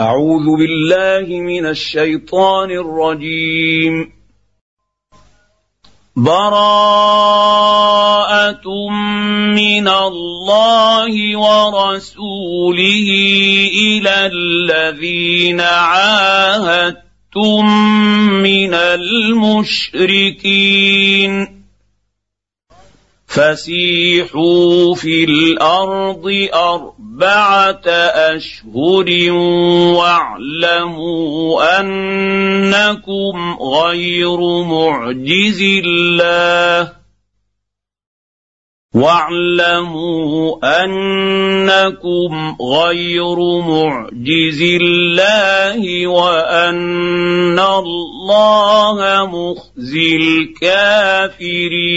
أعوذ بالله من الشيطان الرجيم. براءة من الله ورسوله إلى الذين عاهدتم من المشركين. فسيحوا في الأرض أربعة أشهر واعلموا أنكم غير معجز الله. واعلموا أنكم غير معجز الله وأن الله مخزي الكافرين.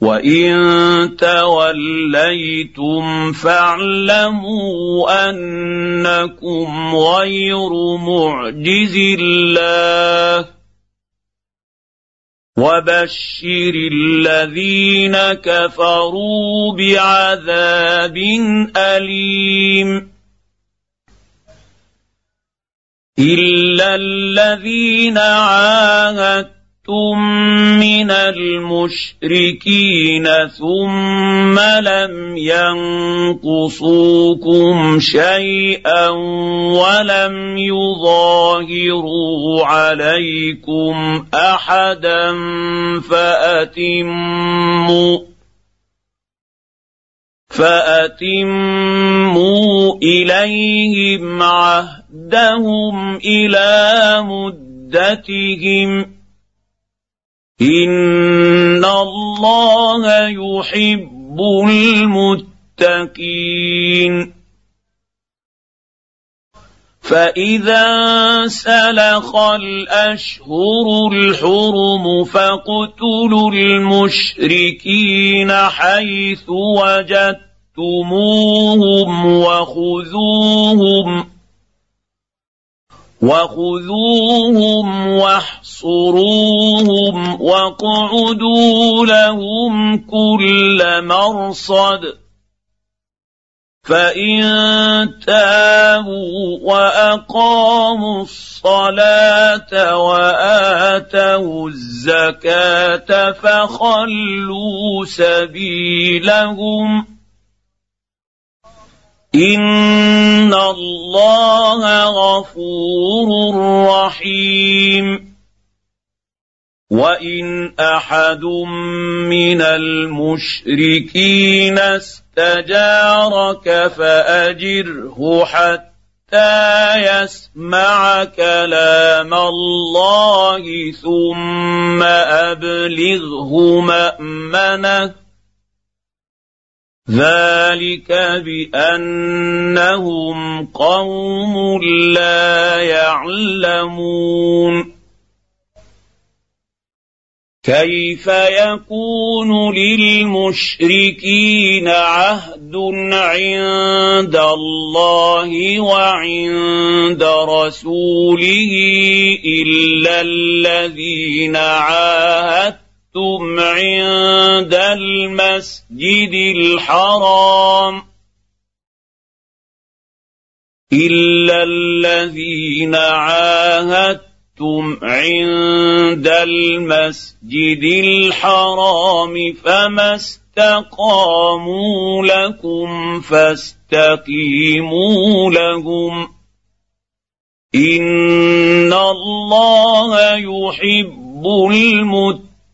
وان توليتم فاعلموا انكم غير معجز الله وبشر الذين كفروا بعذاب اليم الا الذين عاهدتم عاهدتم من المشركين ثم لم ينقصوكم شيئا ولم يظاهروا عليكم أحدا فأتموا فأتموا إليهم عهدهم إلى مدتهم ان الله يحب المتقين فاذا سلخ الاشهر الحرم فاقتلوا المشركين حيث وجدتموهم وخذوهم وخذوهم واحصروهم واقعدوا لهم كل مرصد فان تابوا واقاموا الصلاه واتوا الزكاه فخلوا سبيلهم ان الله غفور رحيم وان احد من المشركين استجارك فاجره حتى يسمع كلام الله ثم ابلغه مامنه ذلك بانهم قوم لا يعلمون كيف يكون للمشركين عهد عند الله وعند رسوله الا الذين عاهدتم أَقَمْتُمْ عِندَ الْمَسْجِدِ الْحَرَامِ إِلَّا الَّذِينَ عَاهَدتُّمْ عِندَ الْمَسْجِدِ الْحَرَامِ فَمَا اسْتَقَامُوا لَكُمْ فَاسْتَقِيمُوا لَهُمْ إِنَّ اللَّهَ يُحِبُّ الْمُتَّقِينَ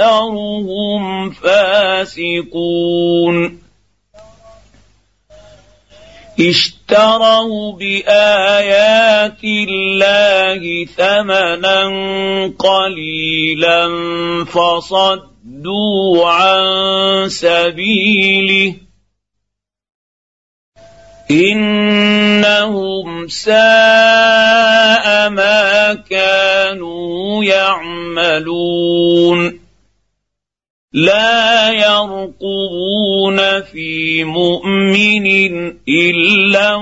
واكثرهم فاسقون اشتروا بايات الله ثمنا قليلا فصدوا عن سبيله انهم ساء ما كانوا يعملون لا يرقبون في مؤمن إلا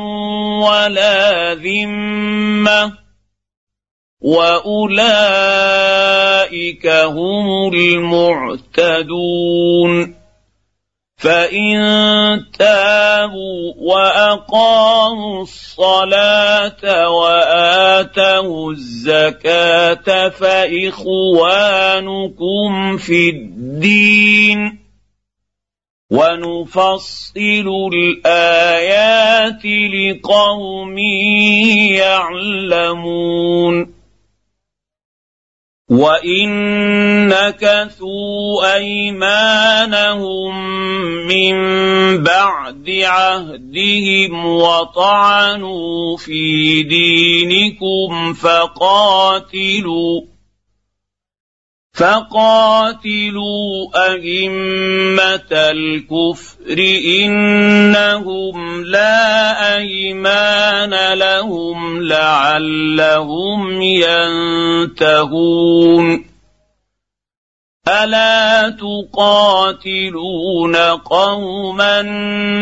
ولا ذمة. وأولئك هم المعتدون. فان تابوا واقاموا الصلاه واتوا الزكاه فاخوانكم في الدين ونفصل الايات لقوم يعلمون وان نكثوا ايمانهم من بعد عهدهم وطعنوا في دينكم فقاتلوا فقاتلوا ائمه الكفر انهم لا ايمان لهم لعلهم ينتهون الا تقاتلون قوما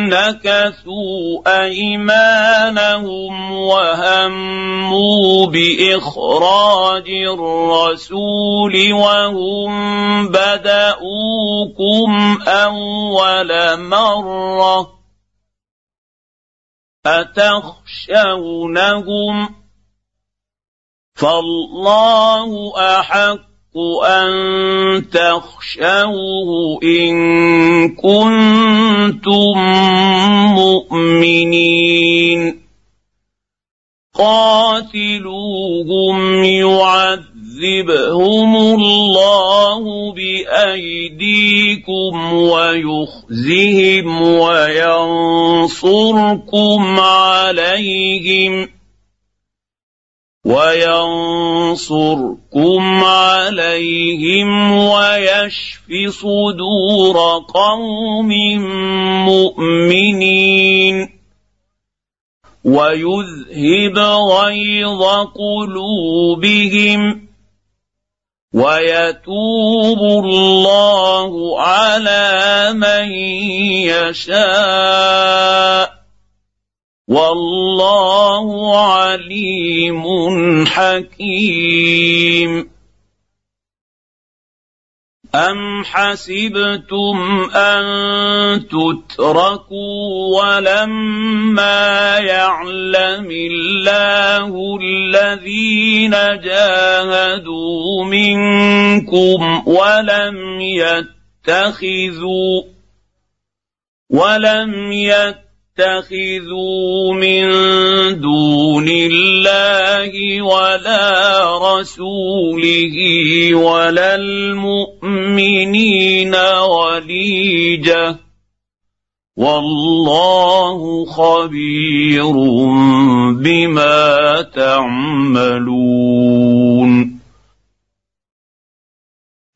نكثوا ايمانهم وهموا باخراج الرسول وهم بداوكم اول مره اتخشونهم فالله احق أن تخشوه إن كنتم مؤمنين. قاتلوهم يعذبهم الله بأيديكم ويخزهم وينصركم عليهم. وينصركم عليهم ويشف صدور قوم مؤمنين ويذهب غيظ قلوبهم ويتوب الله على من يشاء والله عليم حكيم. ام حسبتم ان تتركوا ولما يعلم الله الذين جاهدوا منكم ولم يتخذوا ولم يتخذوا تتخذوا من دون الله ولا رسوله ولا المؤمنين وليجة. والله خبير بما تعملون.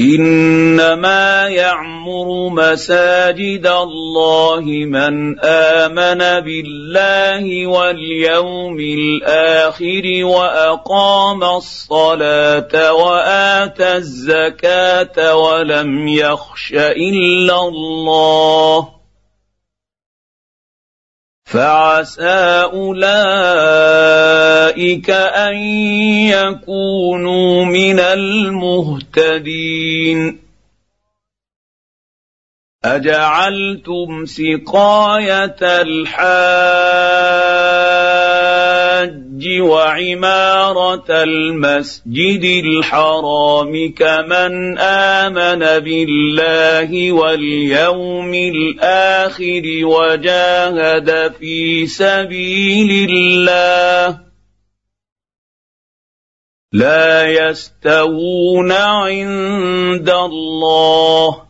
إنما يعمر مساجد الله من آمن بالله واليوم الآخر وأقام الصلاة وآتى الزكاة ولم يخش إلا الله. فعسى أولئك أن يكونوا من المهتدين. أجعلتم سقاية الحاج وعمارة المسجد الحرام كمن آمن بالله واليوم الآخر وجاهد في سبيل الله. لا يستوون عند الله.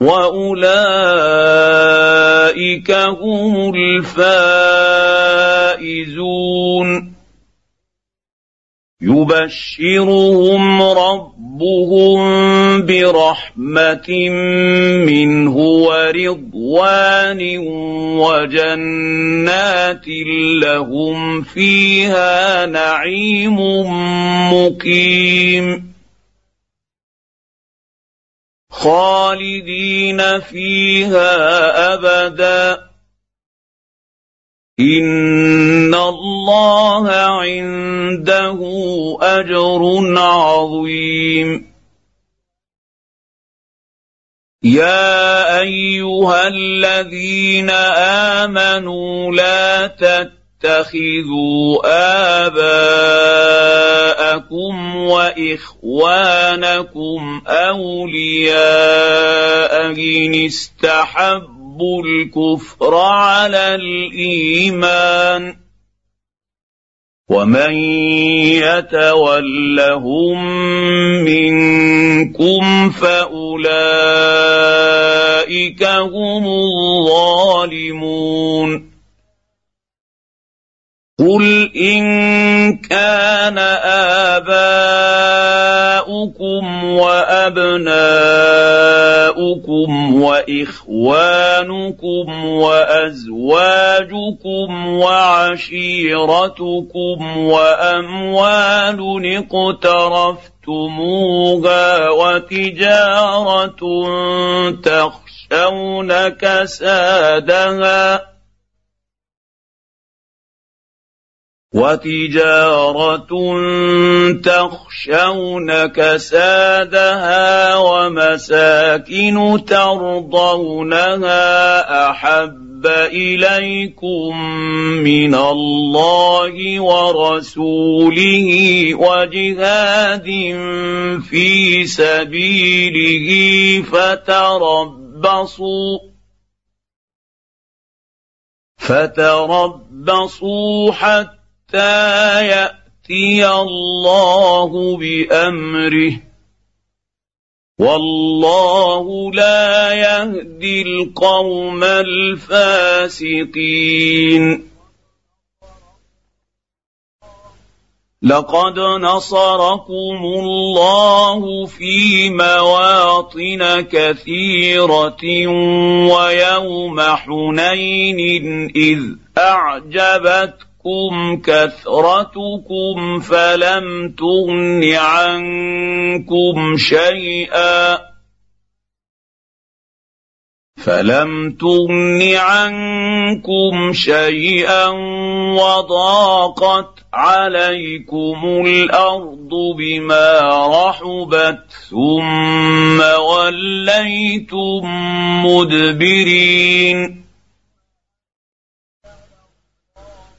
واولئك هم الفائزون يبشرهم ربهم برحمه منه ورضوان وجنات لهم فيها نعيم مقيم خالدين فيها أبدا. إن الله عنده أجر عظيم. يا أيها الذين آمنوا لا تتقوا اتخذوا اباءكم واخوانكم اولياء ان استحبوا الكفر على الايمان ومن يتولهم منكم فاولئك هم الظالمون قل ان كان اباؤكم وابناؤكم واخوانكم وازواجكم وعشيرتكم واموال اقترفتموها وتجاره تخشون كسادها وتجارة تخشون كسادها ومساكن ترضونها أحب إليكم من الله ورسوله وجهاد في سبيله فتربصوا فتربصوا حتى حتى ياتي الله بامره والله لا يهدي القوم الفاسقين لقد نصركم الله في مواطن كثيره ويوم حنين اذ اعجبتكم غرتكم كثرتكم فلم تغن عنكم شيئا فلم تغن عنكم شيئا وضاقت عليكم الأرض بما رحبت ثم وليتم مدبرين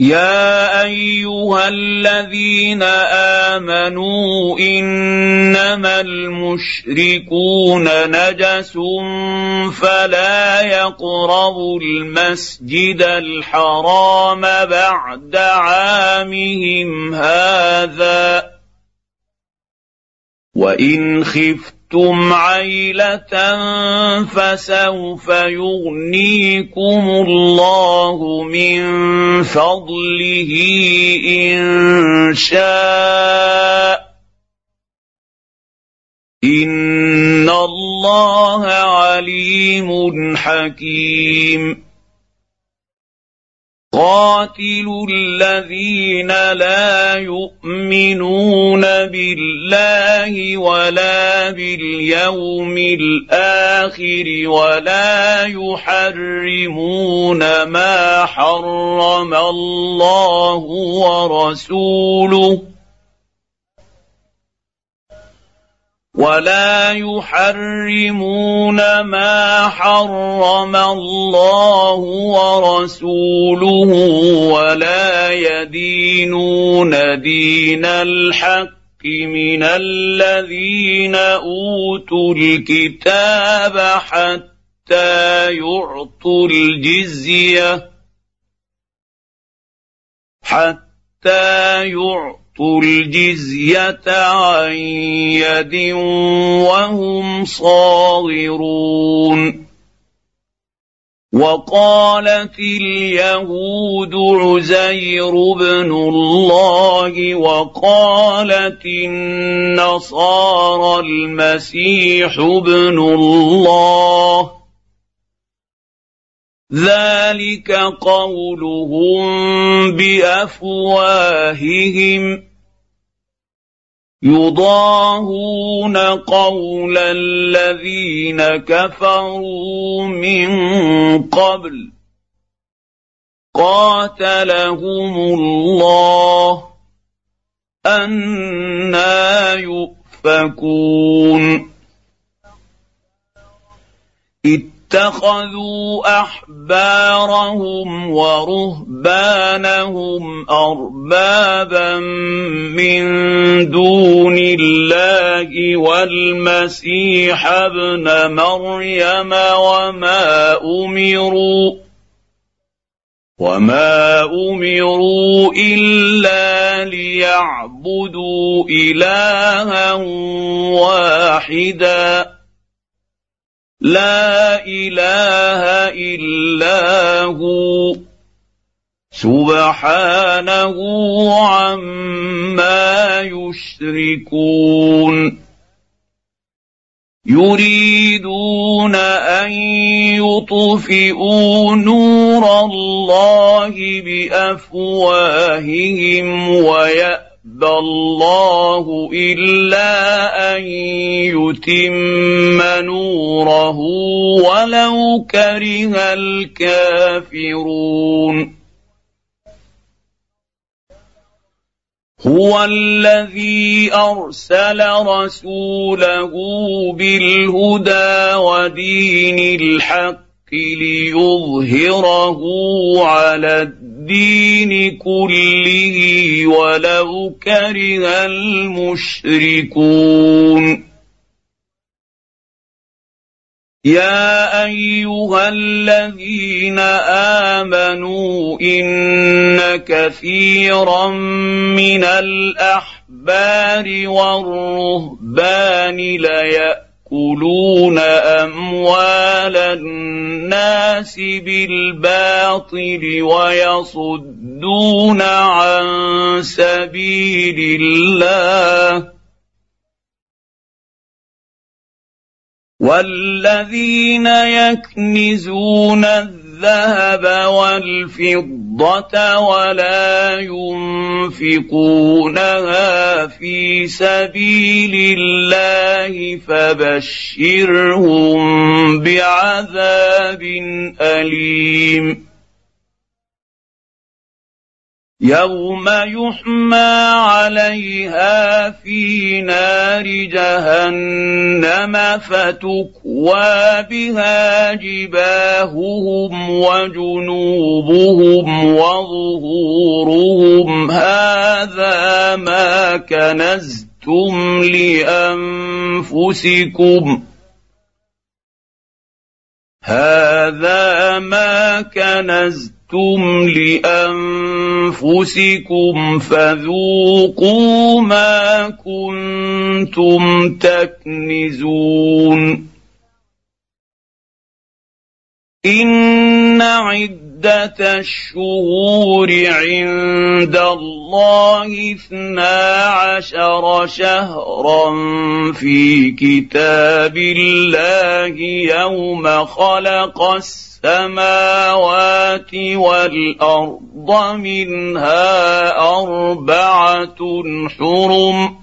يا أيها الذين آمنوا إنما المشركون نجس فلا يقربوا المسجد الحرام بعد عامهم هذا. وإن خفت خفتم عيله فسوف يغنيكم الله من فضله ان شاء ان الله عليم حكيم قاتلوا الذين لا يؤمنون بالله ولا باليوم الآخر ولا يحرمون ما حرم الله ورسوله ولا يحرمون ما حرم الله ورسوله ولا يدينون دين الحق من الذين اوتوا الكتاب حتى يعطوا الجزيه حتى يعطوا يؤتوا الجزية عن يد وهم صاغرون. وقالت اليهود عزير بن الله وقالت النصارى المسيح ابن الله. ذلك قولهم بافواههم يضاهون قول الذين كفروا من قبل قاتلهم الله أنا يؤفكون اتخذوا أحبارهم ورهبانهم أربابا من دون الله والمسيح ابن مريم وما أمروا وما أمروا إلا ليعبدوا إلها واحدا لا إله إلا هو. سبحانه عما يشركون. يريدون أن يطفئوا نور الله بأفواههم ويأتون يأبى الله إلا أن يتم نوره ولو كره الكافرون. هو الذي أرسل رسوله بالهدى ودين الحق ليظهره على الدين كله ولو كره المشركون. يا أيها الذين آمنوا إن كثيرا من الأحبار والرهبان ليأتون يأكلون أموال الناس بالباطل ويصدون عن سبيل الله. والذين يكنزون الذين الذهب والفضة ولا ينفقونها في سبيل الله فبشرهم بعذاب أليم. يوم يحمى عليها في نار جهنم فتكوى بها جباههم وجنوبهم وظهورهم هذا ما كنزتم لانفسكم هذا ما كنزتم كنتم لانفسكم فذوقوا ما كنتم تكنزون إن عدة الشهور عند الله اثنا عشر شهرا في كتاب الله يوم خلق السماوات والأرض منها أربعة حرم.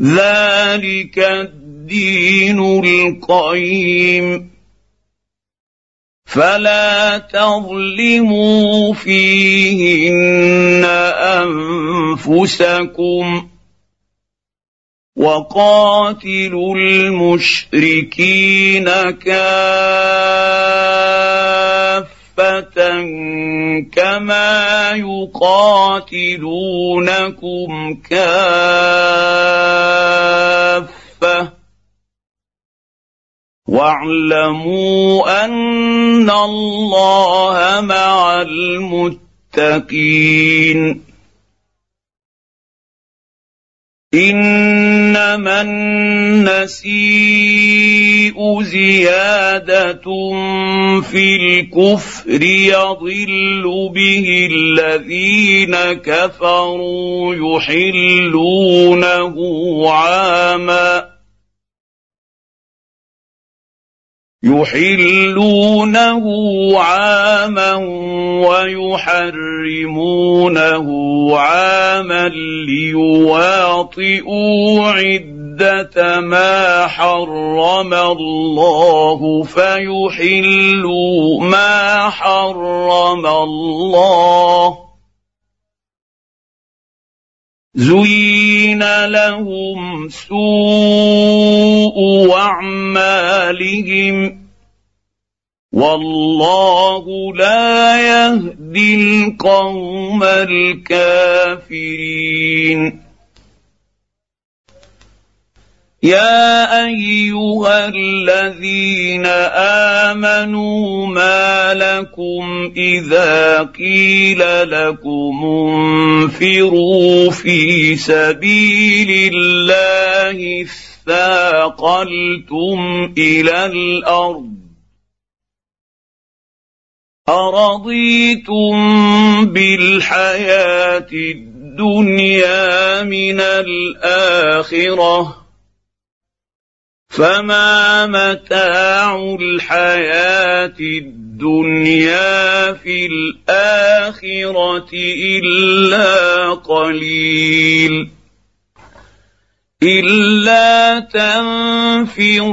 ذلك الدين القيم. فلا تظلموا فيهن أنفسكم وقاتلوا المشركين كافة كما يقاتلونكم كافة واعلموا أن الله مع المتقين. إنما النسيء زيادة في الكفر يضل به الذين كفروا يحلونه عاما. يحلونه عاما ويحرمونه عاما ليواطئوا عدة ما حرم الله فيحلوا ما حرم الله. زين لهم سوء اعمالهم والله لا يهدي القوم الكافرين يا أيها الذين آمنوا ما لكم إذا قيل لكم انفروا في سبيل الله اثاقلتم إلى الأرض أرضيتم بالحياة الدنيا من الآخرة فما متاع الحياة الدنيا في الاخره الا قليل الا تنفروا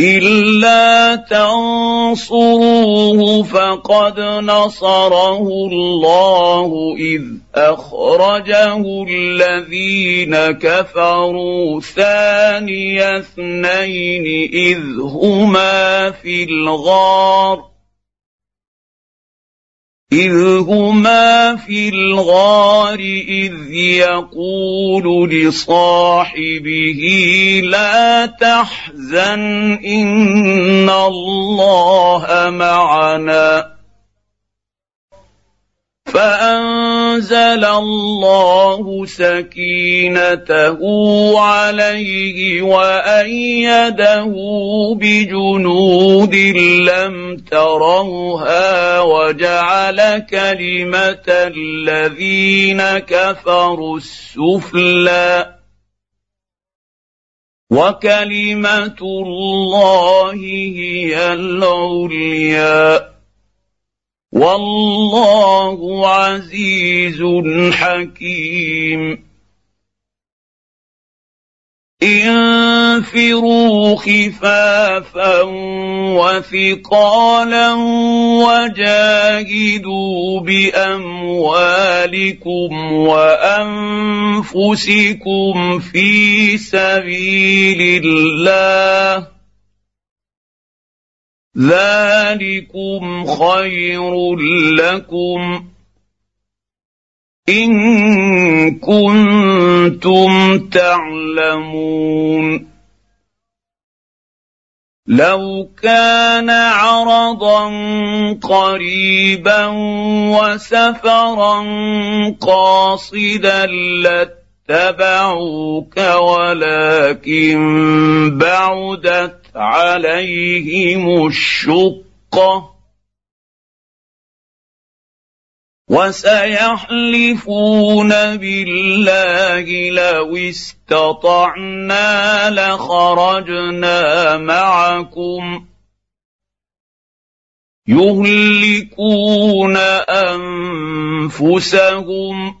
الا تنصروه فقد نصره الله اذ اخرجه الذين كفروا ثاني اثنين اذ هما في الغار اذ هما في الغار اذ يقول لصاحبه لا تحزن ان الله معنا فأنزل الله سكينته عليه وأيده بجنود لم تروها وجعل كلمة الذين كفروا السفلى وكلمة الله هي العليا. والله عزيز حكيم. انفروا خفافا وثقالا وجاهدوا بأموالكم وأنفسكم في سبيل الله. ذلكم خير لكم ان كنتم تعلمون لو كان عرضا قريبا وسفرا قاصدا لاتبعوك ولكن بعدت عليهم الشقه وسيحلفون بالله لو استطعنا لخرجنا معكم. يهلكون أنفسهم.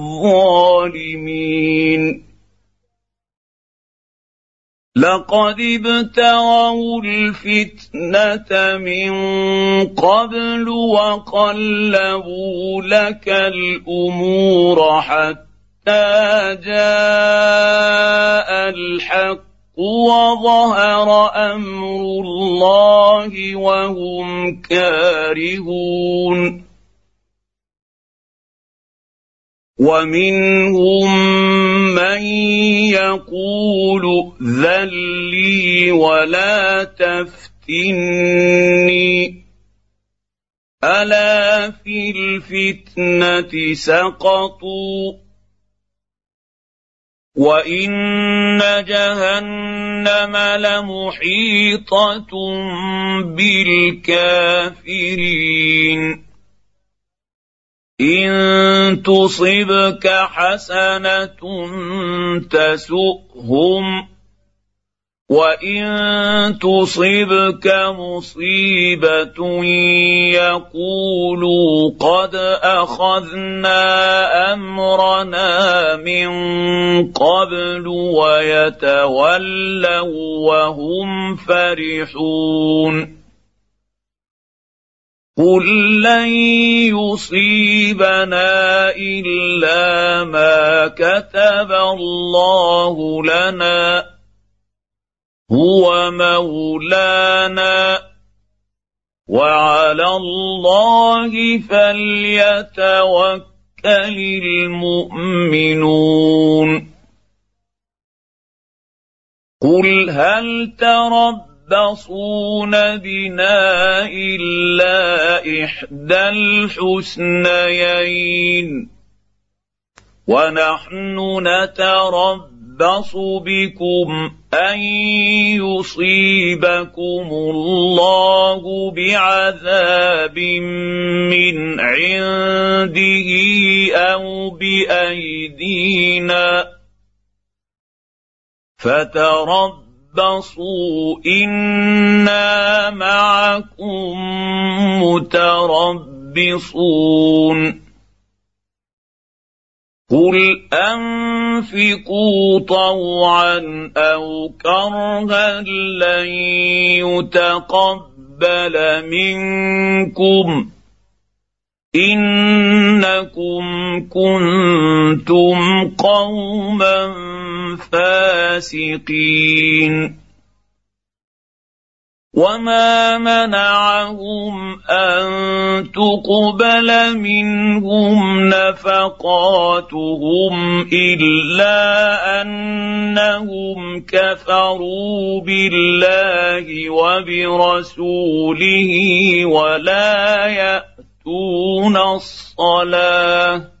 بالظالمين لقد ابتغوا الفتنة من قبل وقلبوا لك الأمور حتى جاء الحق وظهر أمر الله وهم كارهون. ومنهم من يقول ائذن لي ولا تفتني. ألا في الفتنة سقطوا وإن جهنم لمحيطة بالكافرين. إن تصبك حسنة تسؤهم وإن تصبك مصيبة يقولوا قد أخذنا أمرنا من قبل ويتولوا وهم فرحون. قل لن يصيبنا الا ما كتب الله لنا هو مولانا وعلى الله فليتوكل المؤمنون قل هل تربصون بنا الا إحدى الحسنيين. ونحن نتربص بكم أن يصيبكم الله بعذاب من عنده أو بأيدينا. فتربصوا أنا معكم متربصون قل انفقوا طوعا أو كرها لن يتقبل منكم انكم كنتم قوما فاسقين وما منعهم ان تقبل منهم نفقاتهم الا انهم كفروا بالله وبرسوله ولا ياتون الصلاه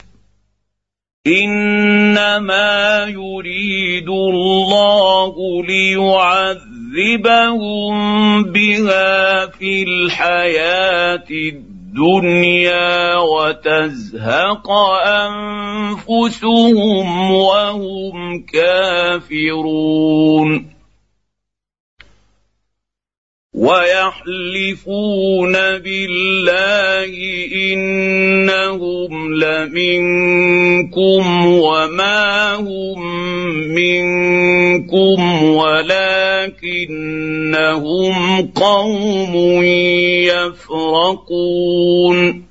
إنما يريد الله ليعذبهم بها في الحياة الدنيا وتزهق أنفسهم وهم كافرون. ويحلفون بالله إنهم لمنكم وما هم منكم ولكنهم قوم يفرقون.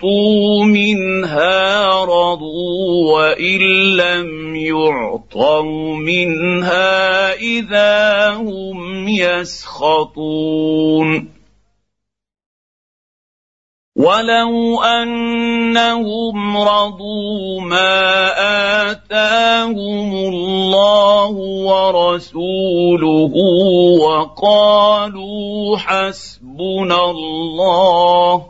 اعطوا منها رضوا وان لم يعطوا منها اذا هم يسخطون ولو انهم رضوا ما اتاهم الله ورسوله وقالوا حسبنا الله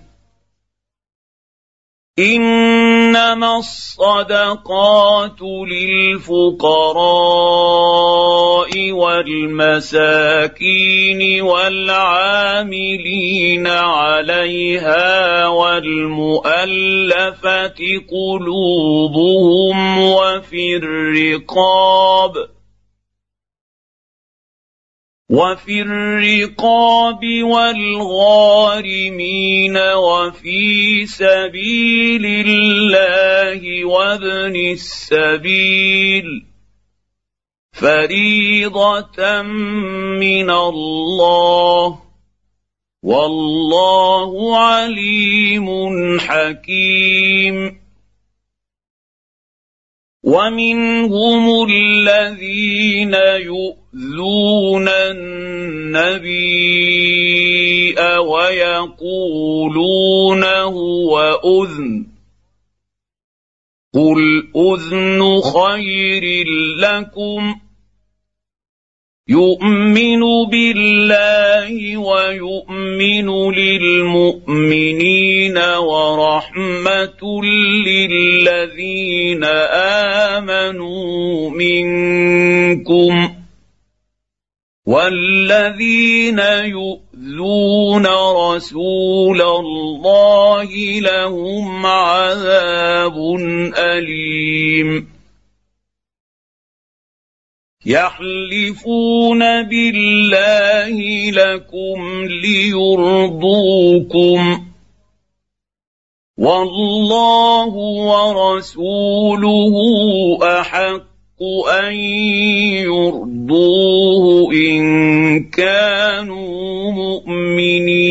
إنما الصدقات للفقراء والمساكين والعاملين عليها والمؤلفة قلوبهم وفي الرقاب وفي الرقاب والغارمين وفي سبيل الله وابن السبيل فريضة من الله والله عليم حكيم ومنهم الذين يؤذون النبي ويقولون هو أذن. قل أذن خير لكم يؤمن بالله ويؤمن للمؤمنين ورحمة للذين آمنوا منكم والذين يؤذون رسول الله لهم عذاب أليم يحلفون بالله لكم ليرضوكم. والله ورسوله أحق أن يرضوه إن كانوا مؤمنين.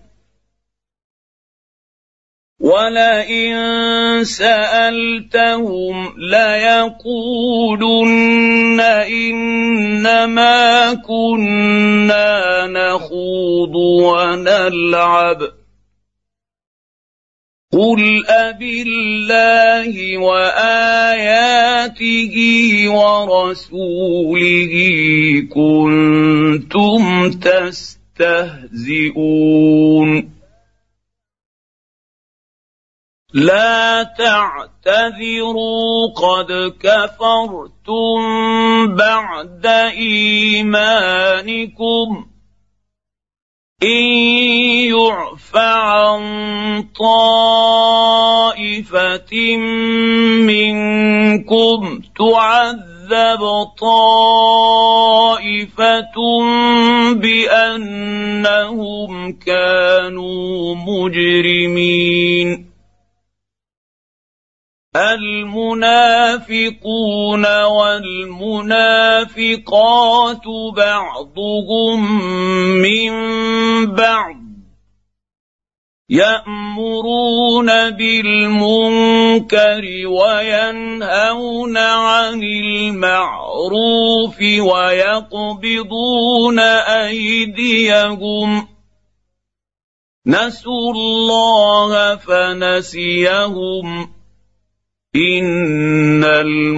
ولئن سألتهم ليقولن إنما كنا نخوض ونلعب. قل أبالله وآياته ورسوله كنتم تستهزئون. لا تعتذروا قد كفرتم بعد إيمانكم. إن يعف عن طائفة منكم تعذب طائفة بأنهم كانوا مجرمين. المنافقون والمنافقات بعضهم من بعض يأمرون بالمنكر وينهون عن المعروف ويقبضون أيديهم نسوا الله فنسيهم ان المنافقين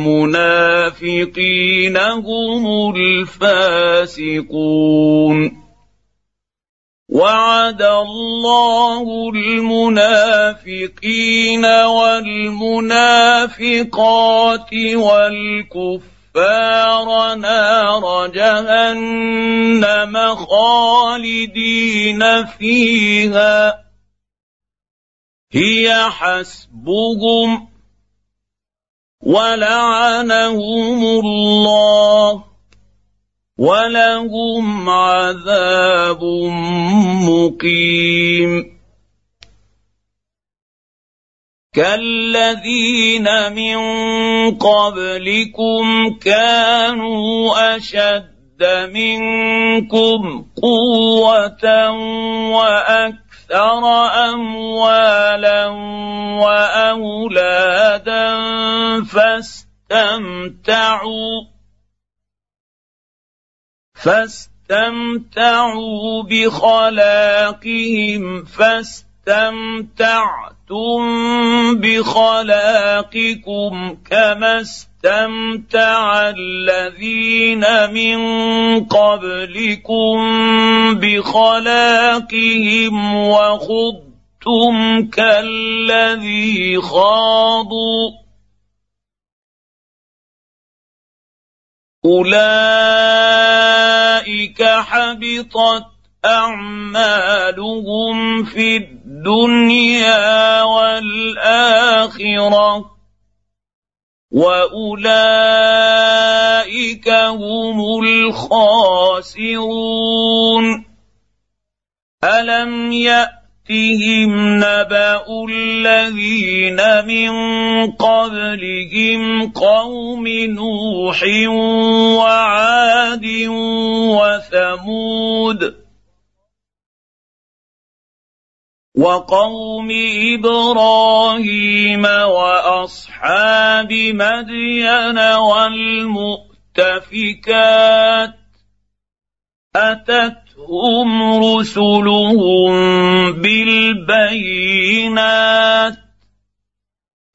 هم الفاسقون وعد الله المنافقين والمنافقات والكفار نار جهنم خالدين فيها هي حسبهم ولعنهم الله ولهم عذاب مقيم كالذين من قبلكم كانوا اشد منكم قوه وأكثر أكثر اموالا واولادا فاستمتعوا فاستمتعوا بخلاقهم فاستمتعتم بخلاقكم كما استمتع الذين من قبلكم بخلاقهم وخضتم كالذي خاضوا اولئك حبطت اعمالهم في الدنيا والاخره واولئك هم الخاسرون الم ياتهم نبا الذين من قبلهم قوم نوح وعاد وثمود وقوم إبراهيم وأصحاب مدين والمؤتفكات أتتهم رسلهم بالبينات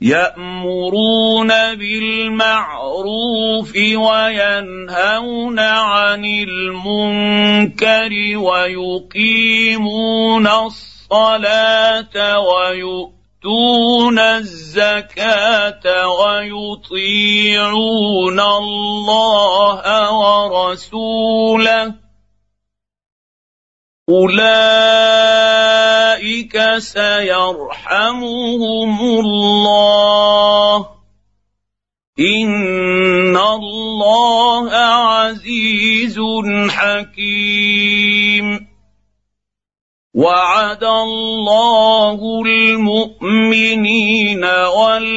يأمرون بالمعروف وينهون عن المنكر ويقيمون الصلاة ويؤتون الزكاة ويطيعون الله ورسوله أولئك سيرحمهم الله. إن الله عزيز حكيم. وعد الله المؤمنين والمؤمنات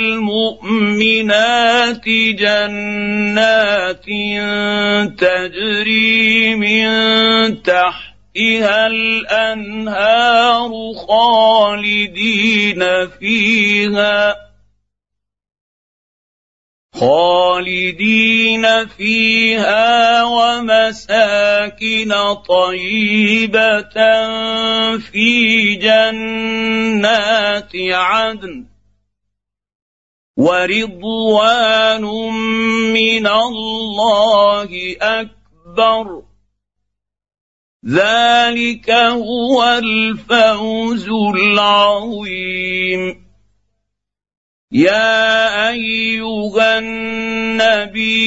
جنات تجري من تحت تحتها الأنهار خالدين فيها. خالدين فيها ومساكن طيبة في جنات عدن ورضوان من الله أكبر. ذلك هو الفوز العظيم. يا أيها النبي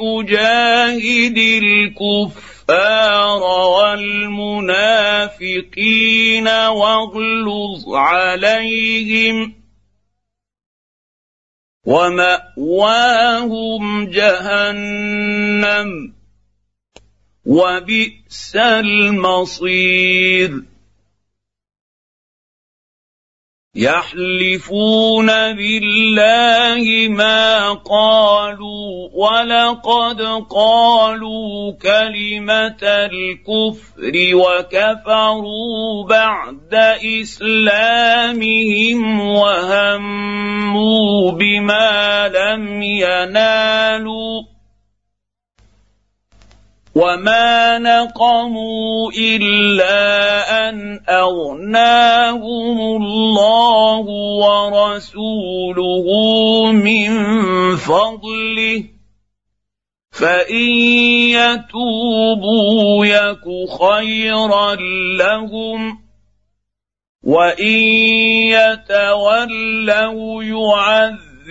أجاهد الكفار والمنافقين واغلظ عليهم ومأواهم جهنم. وبئس المصير. يحلفون بالله ما قالوا ولقد قالوا كلمة الكفر وكفروا بعد إسلامهم وهموا بما لم ينالوا وما نقموا الا ان اغناهم الله ورسوله من فضله فان يتوبوا يك خيرا لهم وان يتولوا يعذبوا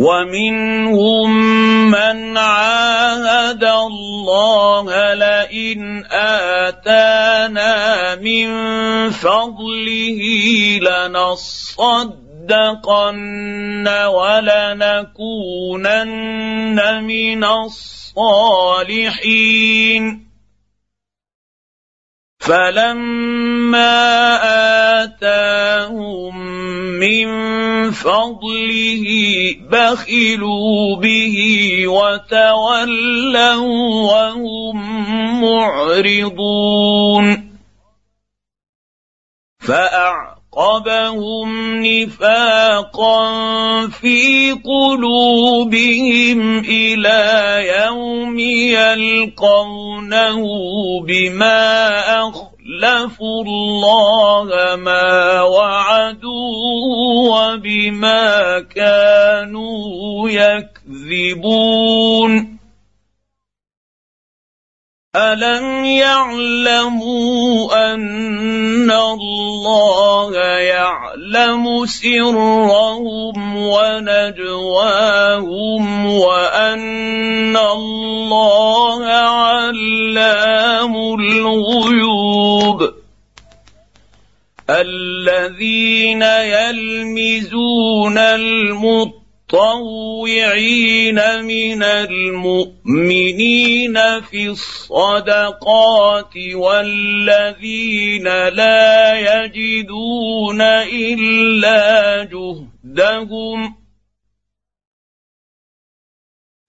ومنهم من عاهد الله لئن آتانا من فضله لنصدقن ولنكونن من الصالحين. فلما اتاهم من فضله بخلوا به وتولوا وهم معرضون فاعقبهم نفاقا في قلوبهم إلى يوم يلقونه بما اخلفوا الله ما وعدوه وبما كانوا يكذبون الم يعلموا ان الله يعلم سرهم ونجواهم وان الله علام الغيوب الذين يلمزون المطلوب المتطوعين من المؤمنين في الصدقات والذين لا يجدون إلا جهدهم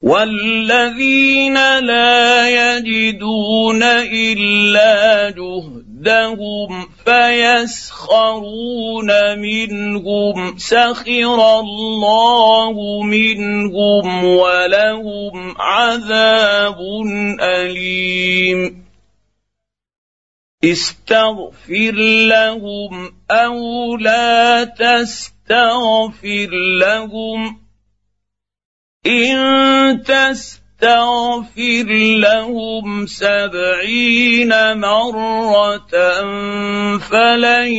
والذين لا يجدون إلا جهدهم ضدهم فيسخرون منهم سخر الله منهم ولهم عذاب اليم. استغفر لهم أو لا تستغفر لهم ان تستغفر تغفر لهم سبعين مرة فلن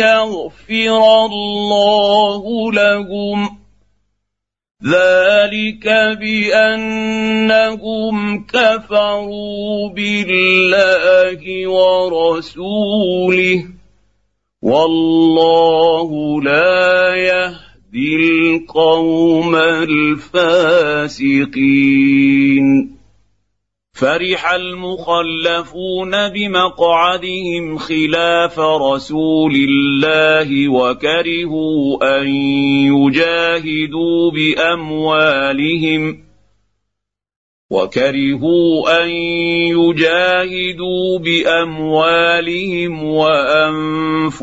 يغفر الله لهم. ذلك بأنهم كفروا بالله ورسوله. والله لا يهدي القوم الفاسقين. فرح المخلفون بمقعدهم خلاف رسول الله وكرهوا أن يجاهدوا بأموالهم. وكرهوا أن يجاهدوا بأموالهم وأنفسهم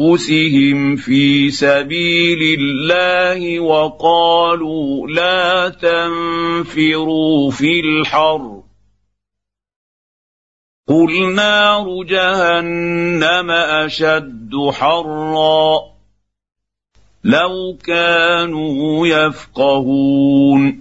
في سبيل الله وقالوا لا تنفروا في الحر. قل نار جهنم أشد حرا. لو كانوا يفقهون.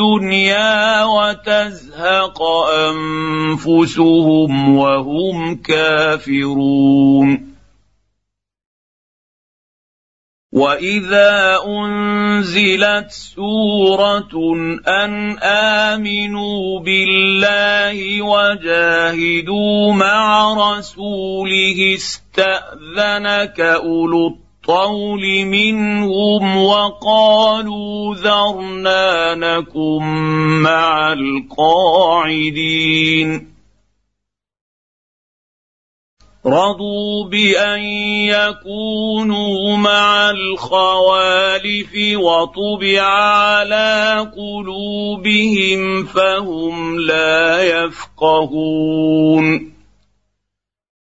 الدنيا وتزهق أنفسهم وهم كافرون. وإذا أنزلت سورة أن آمنوا بالله وجاهدوا مع رسوله استأذنك أولو الطول منهم وقالوا ذرنا نكن مع القاعدين. رضوا بأن يكونوا مع الخوالف وطبع على قلوبهم فهم لا يفقهون.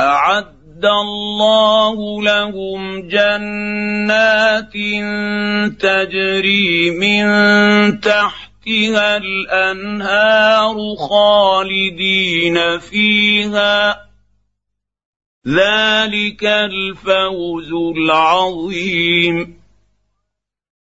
أعد الله لهم جنات تجري من تحتها الأنهار خالدين فيها. ذلك الفوز العظيم.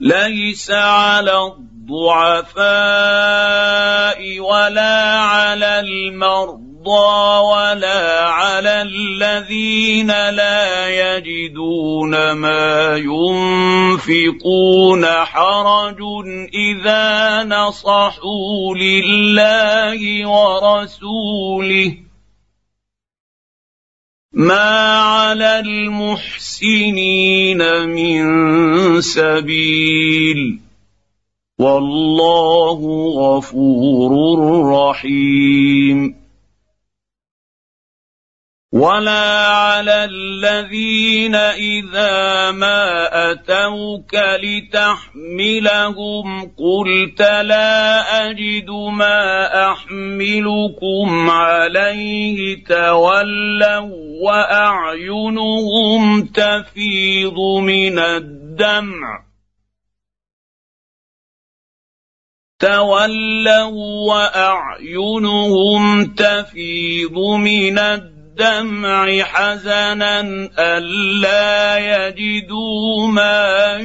ليس على الضعفاء ولا على المرضى ولا على الذين لا يجدون ما ينفقون حرج إذا نصحوا لله ورسوله. ما على المحسنين من سبيل والله غفور رحيم ولا على الذين اذا ما اتوك لتحملهم قلت لا اجد ما احملكم عليه تولوا واعينهم تفيض من الدمع تولوا واعينهم تفيض من الدمع حزنا ألا يجدوا ما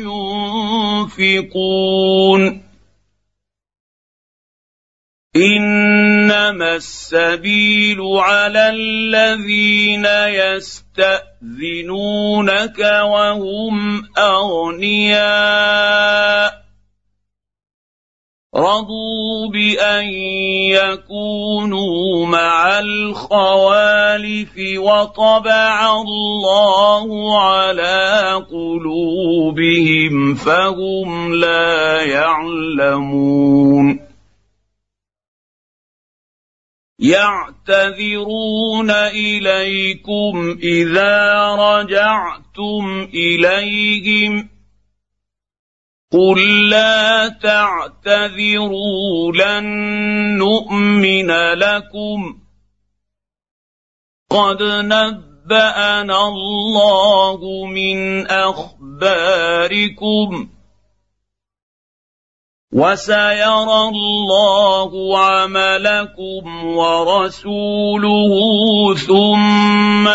ينفقون. إنما السبيل على الذين يستأذنونك وهم أغنياء. رضوا بان يكونوا مع الخوالف وطبع الله على قلوبهم فهم لا يعلمون يعتذرون اليكم اذا رجعتم اليهم قل لا تعتذروا لن نؤمن لكم. قد نبانا الله من اخباركم. وسيرى الله عملكم ورسوله ثم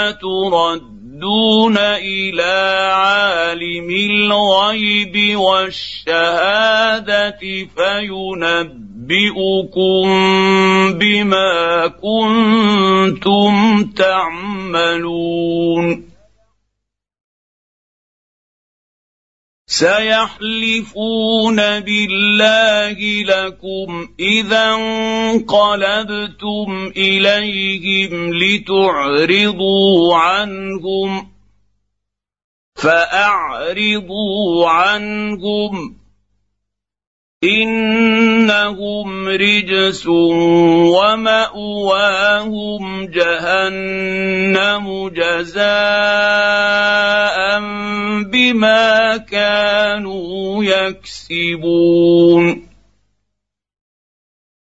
تردون إلى عالم الغيب والشهادة فينبئكم بما كنتم تعملون. سيحلفون بالله لكم اذا انقلبتم اليهم لتعرضوا عنهم فاعرضوا عنهم إنهم رجس ومأواهم جهنم جزاء بما كانوا يكسبون.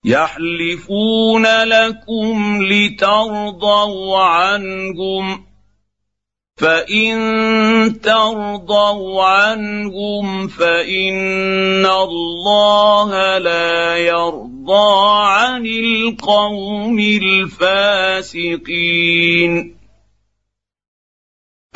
يحلفون لكم لترضوا عنهم. فان ترضوا عنهم فان الله لا يرضى عن القوم الفاسقين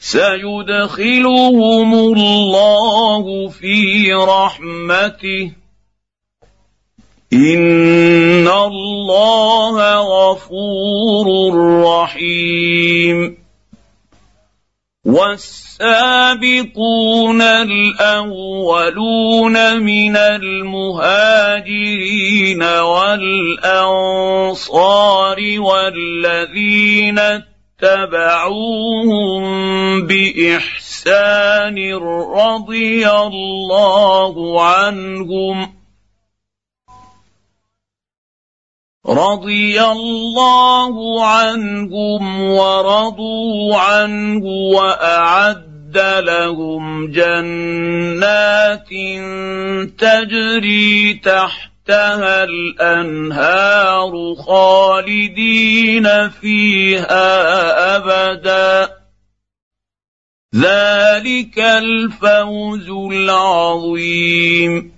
سيدخلهم الله في رحمته. إن الله غفور رحيم. والسابقون الأولون من المهاجرين والأنصار والذين اتبعوهم بإحسان رضي الله عنهم. رضي الله عنهم ورضوا عنه وأعد لهم جنات تجري تحت تحتها الانهار خالدين فيها ابدا ذلك الفوز العظيم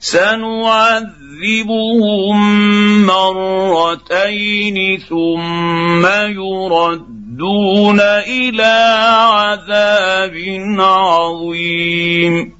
سنعذبهم مرتين ثم يردون إلى عذاب عظيم.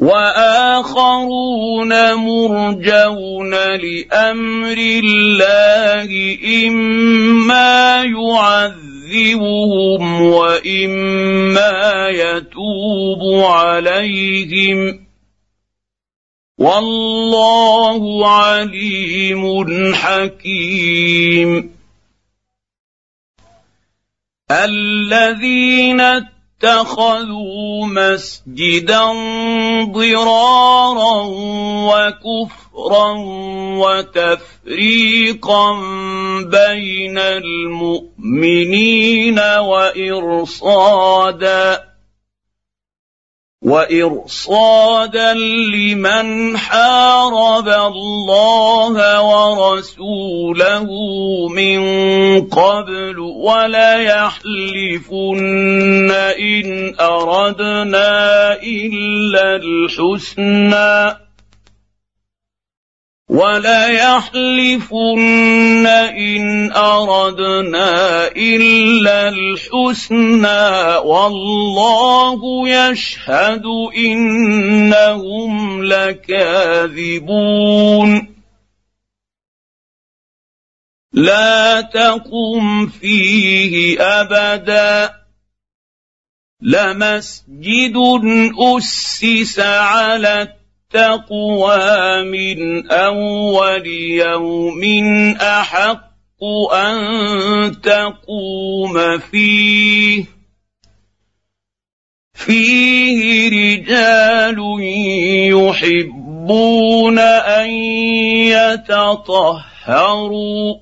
وآخرون مرجون لأمر الله إما يعذبهم وإما يتوب عليهم. والله عليم حكيم. الذين اتخذوا مسجدا ضرارا وكفرا وتفريقا بين المؤمنين وإرصادا وإرصادا لمن حارب الله ورسوله من قبل وليحلفن إن أردنا إلا الحسنى وليحلفن إن أردنا إلا الحسنى والله يشهد إنهم لكاذبون. لا تقم فيه أبدا. لمسجد أسس على التقوى من أول يوم أحق أن تقوم فيه. فيه رجال يحبون أن يتطهروا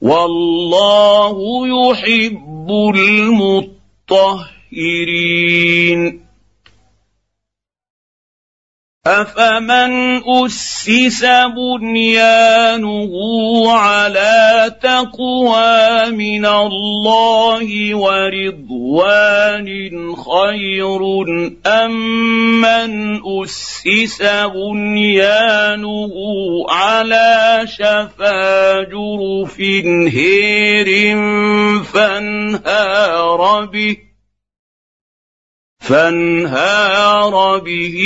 والله يحب المطهرين. افمن اسس بنيانه على تقوى من الله ورضوان خير ام من اسس بنيانه على شفا جرف هير فانهار به فانهار به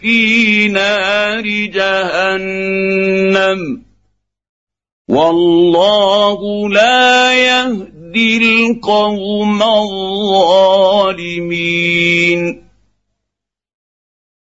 في نار جهنم. والله لا يهدي القوم الظالمين.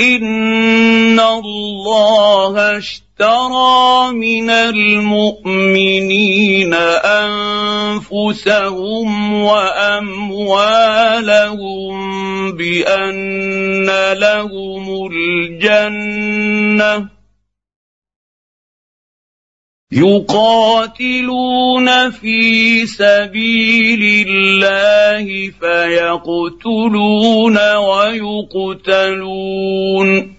ان الله اشترى من المؤمنين انفسهم واموالهم بان لهم الجنه يقاتلون في سبيل الله فيقتلون ويقتلون.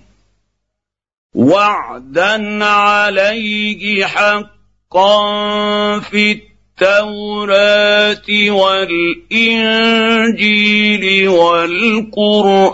وعدا عليه حقا في التوراة والإنجيل والقرآن.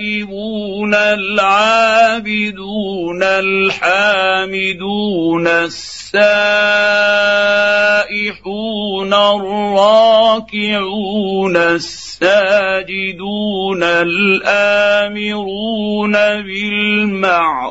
التائبون العابدون الحامدون السائحون الراكعون الساجدون الآمرون بالمعروف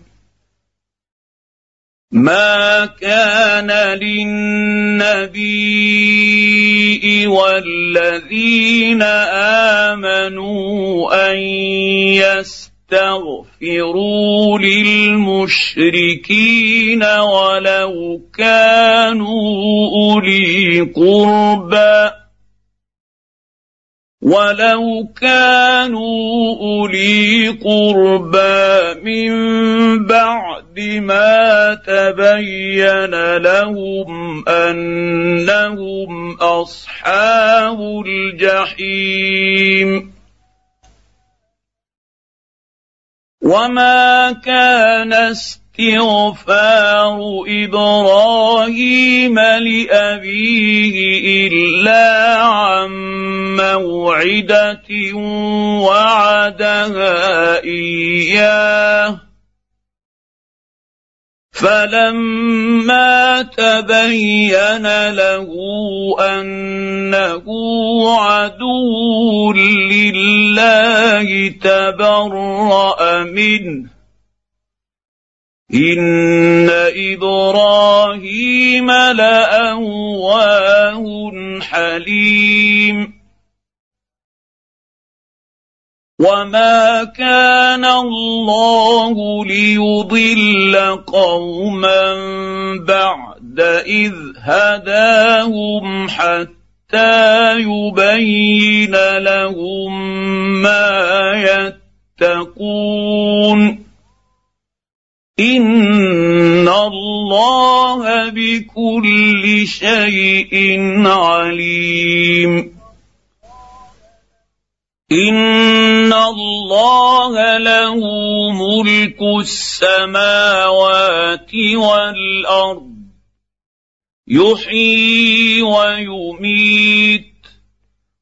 ما كان للنبي والذين امنوا ان يستغفروا للمشركين ولو كانوا اولي قربى ولو كانوا اولي قربى من بعد ما تبين لهم انهم اصحاب الجحيم وما كان استغفار إبراهيم لأبيه إلا عن موعدة وعدها إياه. فلما تبين له أنه عدو لله تبرأ منه ان إبراهيم لاواه حليم وما كان الله ليضل قوما بعد اذ هداهم حتى يبين لهم ما يتقون ان الله بكل شيء عليم. ان الله له ملك السماوات والارض. يحيي ويميت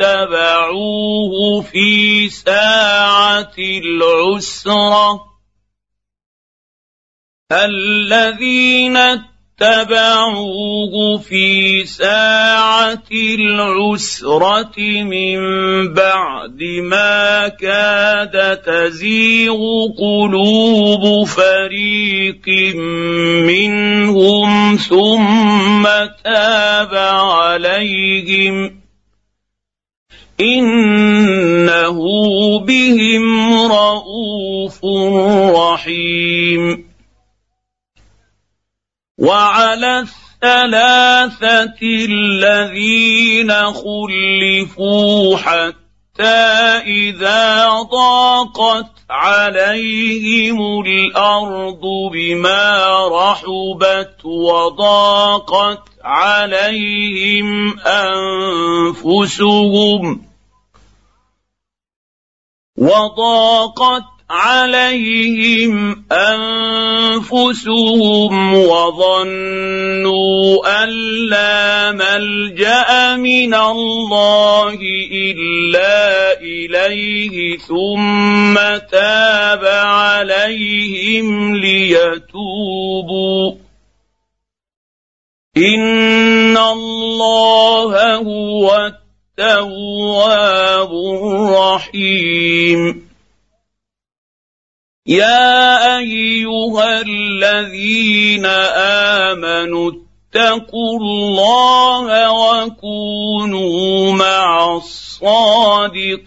اتبعوه في ساعة العسرة. الذين اتبعوه في ساعة العسرة من بعد ما كاد تزيغ قلوب فريق منهم ثم تاب عليهم انه بهم رءوف رحيم وعلى الثلاثه الذين خلفوا حتى اذا ضاقت عليهم الأرض بما رحبت وضاقت عليهم انفسهم وضاقت عليهم أنفسهم وظنوا أن لا ملجأ من الله إلا إليه ثم تاب عليهم ليتوبوا. إن الله هو التواب الرحيم. يا ايها الذين امنوا اتقوا الله وكونوا مع الصادقين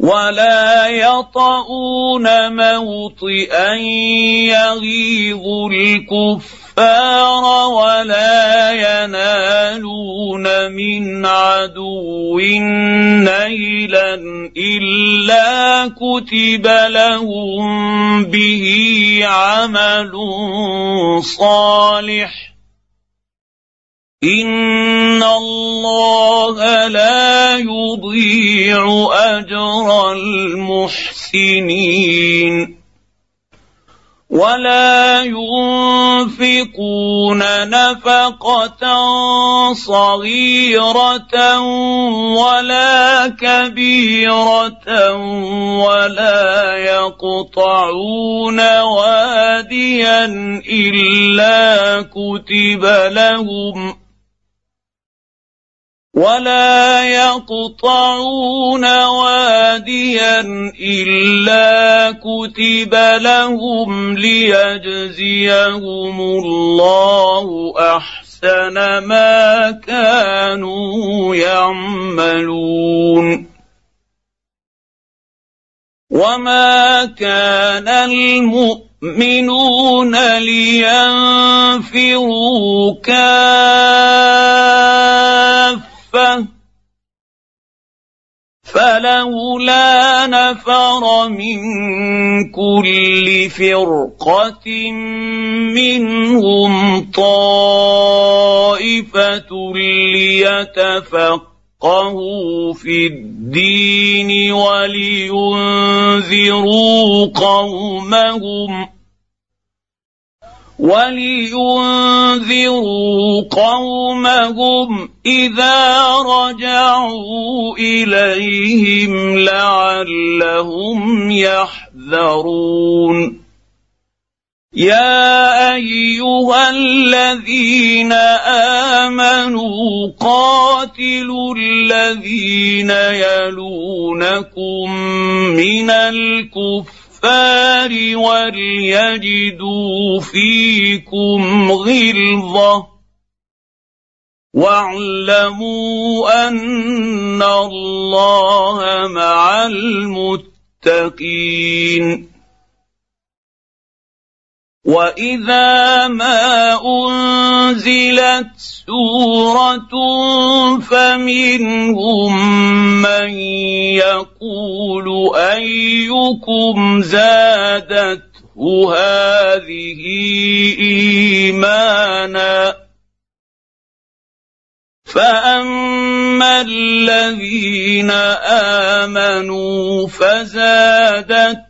ولا يطؤون موطئا يغيظ الكفار ولا ينالون من عدو نيلا الا كتب لهم به عمل صالح ان الله لا يضيع اجر المحسنين ولا ينفقون نفقه صغيره ولا كبيره ولا يقطعون واديا الا كتب لهم ولا يقطعون واديا الا كتب لهم ليجزيهم الله احسن ما كانوا يعملون وما كان المؤمنون لينفروا كافه فلولا نفر من كل فرقة منهم طائفة ليتفقهوا في الدين ولينذروا قومهم ولينذروا قومهم إذا رجعوا إليهم لعلهم يحذرون. يا أيها الذين آمنوا قاتلوا الذين يلونكم من الكفر الكفار وليجدوا فيكم غلظة. واعلموا أن الله مع المتقين. واذا ما انزلت سوره فمنهم من يقول ايكم زادته هذه ايمانا فاما الذين امنوا فزادت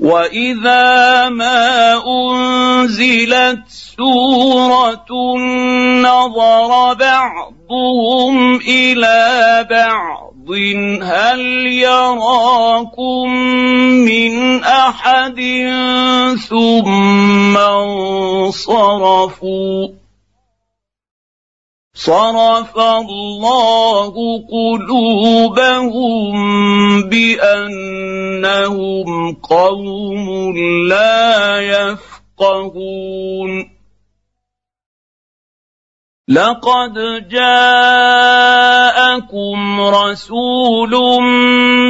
واذا ما انزلت سوره نظر بعضهم إلى بعض هل يراكم من احد ثم انصرفوا صرف الله قلوبهم بأنهم قوم لا يفقهون. لقد جاءكم رسول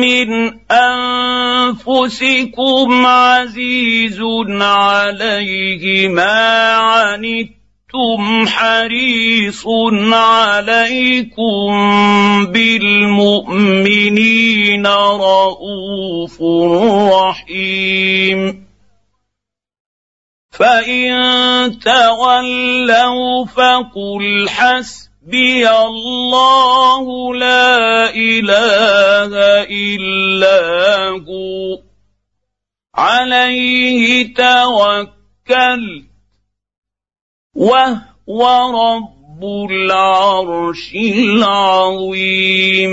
من أنفسكم عزيز عليه ما عنتم أنتم حريص عليكم بالمؤمنين رءوف رحيم. فإن تولوا فقل حسبي الله لا إله إلا هو. عليه توكلت وهو رب العرش العظيم.